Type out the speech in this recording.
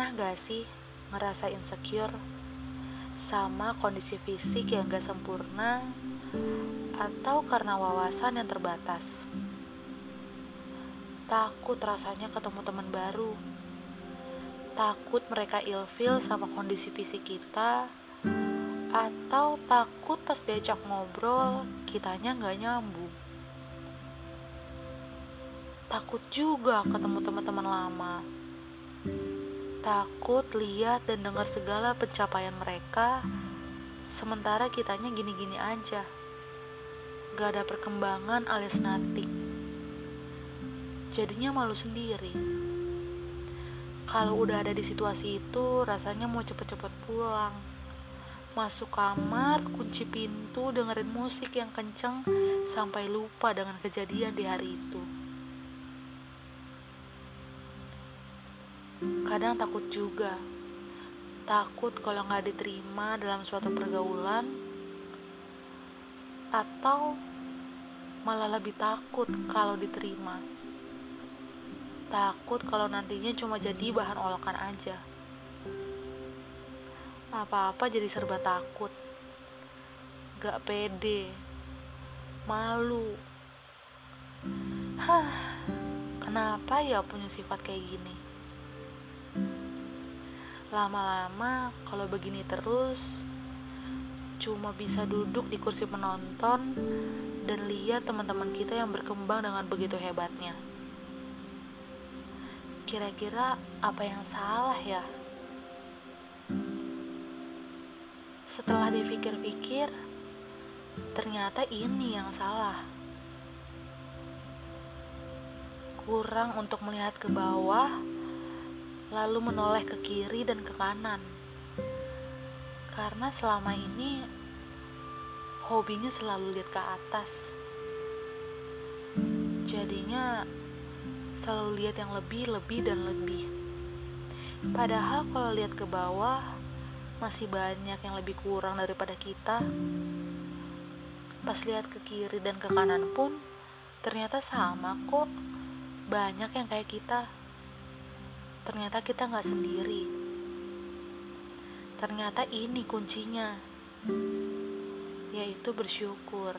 Pernah gak sih ngerasa insecure sama kondisi fisik yang gak sempurna atau karena wawasan yang terbatas? Takut rasanya ketemu teman baru. Takut mereka ilfil sama kondisi fisik kita atau takut pas diajak ngobrol kitanya gak nyambung. Takut juga ketemu teman-teman lama takut lihat dan dengar segala pencapaian mereka, sementara kitanya gini-gini aja. Gak ada perkembangan alias nothing. Jadinya malu sendiri. Kalau udah ada di situasi itu, rasanya mau cepet-cepet pulang. Masuk kamar, kunci pintu, dengerin musik yang kenceng, sampai lupa dengan kejadian di hari itu. Kadang takut juga, takut kalau nggak diterima dalam suatu pergaulan, atau malah lebih takut kalau diterima. Takut kalau nantinya cuma jadi bahan olokan aja. Apa-apa jadi serba takut, gak pede, malu. Hah, kenapa ya punya sifat kayak gini? Lama-lama kalau begini terus cuma bisa duduk di kursi penonton dan lihat teman-teman kita yang berkembang dengan begitu hebatnya. Kira-kira apa yang salah ya? Setelah dipikir-pikir, ternyata ini yang salah. Kurang untuk melihat ke bawah lalu menoleh ke kiri dan ke kanan. Karena selama ini hobinya selalu lihat ke atas. Jadinya selalu lihat yang lebih, lebih dan lebih. Padahal kalau lihat ke bawah masih banyak yang lebih kurang daripada kita. Pas lihat ke kiri dan ke kanan pun ternyata sama kok. Banyak yang kayak kita ternyata kita nggak sendiri. Ternyata ini kuncinya, yaitu bersyukur.